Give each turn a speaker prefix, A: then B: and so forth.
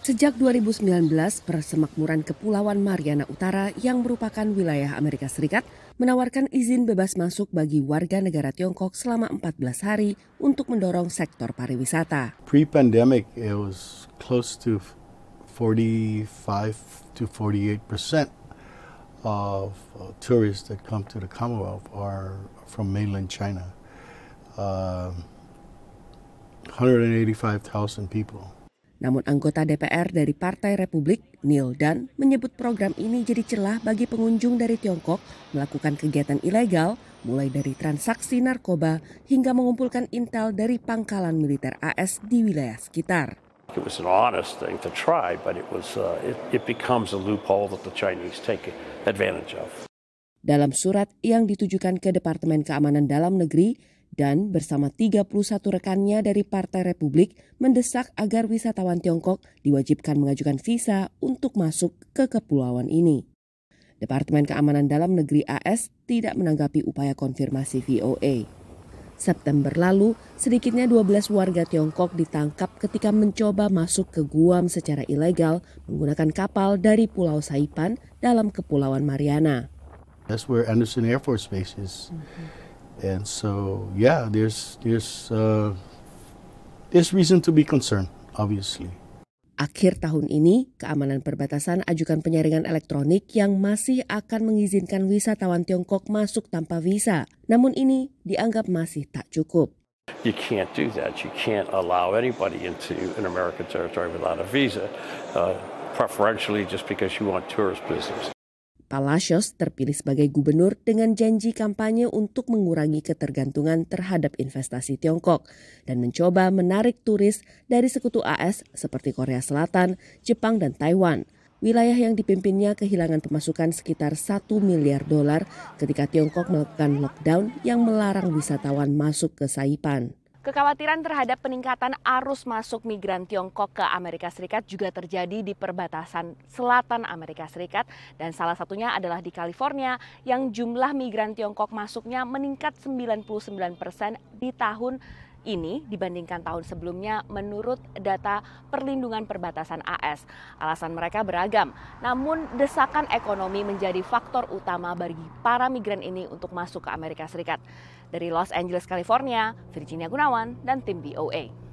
A: Sejak 2019, persemakmuran Kepulauan Mariana Utara yang merupakan wilayah Amerika Serikat menawarkan izin bebas masuk bagi warga negara Tiongkok selama 14 hari untuk mendorong sektor pariwisata.
B: Pre-pandemic, it was close to 45 to 48 percent of uh, tourists that come to the Commonwealth are from mainland China. Uh, 185,000 people.
A: Namun anggota DPR dari Partai Republik, Neil Dunn, menyebut program ini jadi celah bagi pengunjung dari Tiongkok melakukan kegiatan ilegal mulai dari transaksi narkoba hingga mengumpulkan intel dari pangkalan militer AS di wilayah sekitar.
C: It was an honest thing to try, but it was uh, it, it becomes a loophole that the Chinese take advantage of.
A: Dalam surat yang ditujukan ke Departemen Keamanan Dalam Negeri, dan bersama 31 rekannya dari Partai Republik mendesak agar wisatawan Tiongkok diwajibkan mengajukan visa untuk masuk ke kepulauan ini. Departemen Keamanan Dalam Negeri AS tidak menanggapi upaya konfirmasi VOA. September lalu, sedikitnya 12 warga Tiongkok ditangkap ketika mencoba masuk ke Guam secara ilegal menggunakan kapal dari Pulau Saipan dalam Kepulauan Mariana.
B: That's where Anderson Air Force Base is. Mm-hmm. And so yeah, there's there's uh, there's reason to be concerned, obviously.
A: Akhir tahun ini, keamanan perbatasan ajukan penyaringan elektronik yang masih akan mengizinkan wisatawan Tiongkok masuk tanpa visa. Namun ini dianggap masih tak cukup.
C: You can't do that. You can't allow anybody into an American territory without a visa, uh, preferentially just because you want tourist business.
A: Palacios terpilih sebagai gubernur dengan janji kampanye untuk mengurangi ketergantungan terhadap investasi Tiongkok dan mencoba menarik turis dari sekutu AS seperti Korea Selatan, Jepang, dan Taiwan. Wilayah yang dipimpinnya kehilangan pemasukan sekitar 1 miliar dolar ketika Tiongkok melakukan lockdown yang melarang wisatawan masuk ke Saipan.
D: Kekhawatiran terhadap peningkatan arus masuk migran Tiongkok ke Amerika Serikat juga terjadi di perbatasan selatan Amerika Serikat. Dan salah satunya adalah di California yang jumlah migran Tiongkok masuknya meningkat 99 persen di tahun ini dibandingkan tahun sebelumnya menurut data perlindungan perbatasan AS. Alasan mereka beragam, namun desakan ekonomi menjadi faktor utama bagi para migran ini untuk masuk ke Amerika Serikat. Dari Los Angeles, California, Virginia Gunawan dan tim VOA.